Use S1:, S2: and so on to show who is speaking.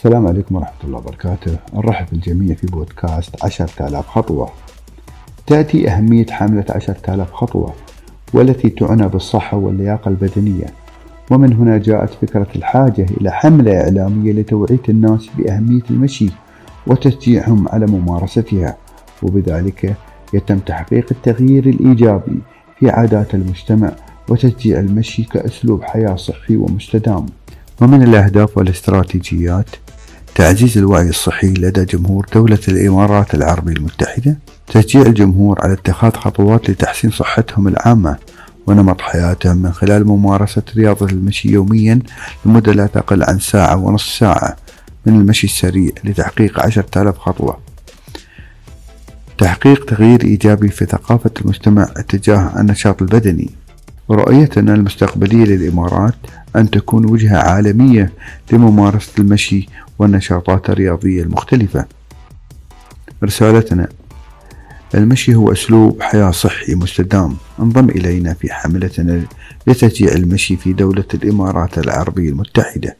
S1: السلام عليكم ورحمة الله وبركاته. نرحب الجميع في بودكاست عشرة آلاف خطوة. تأتي أهمية حملة عشرة آلاف خطوة والتي تعنى بالصحة واللياقة البدنية. ومن هنا جاءت فكرة الحاجة إلى حملة إعلامية لتوعية الناس بأهمية المشي وتشجيعهم على ممارستها. وبذلك يتم تحقيق التغيير الإيجابي في عادات المجتمع وتشجيع المشي كأسلوب حياة صحي ومستدام. ومن الأهداف والاستراتيجيات تعزيز الوعي الصحي لدى جمهور دولة الإمارات العربية المتحدة تشجيع الجمهور على اتخاذ خطوات لتحسين صحتهم العامة ونمط حياتهم من خلال ممارسة رياضة المشي يوميا لمدة لا تقل عن ساعة ونصف ساعة من المشي السريع لتحقيق عشرة آلاف خطوة. تحقيق تغيير إيجابي في ثقافة المجتمع اتجاه النشاط البدني. ورؤيتنا المستقبلية للإمارات أن تكون وجهة عالمية لممارسة المشي والنشاطات الرياضية المختلفة. رسالتنا المشي هو أسلوب حياة صحي مستدام انضم إلينا في حملتنا لتشجيع المشي في دولة الإمارات العربية المتحدة.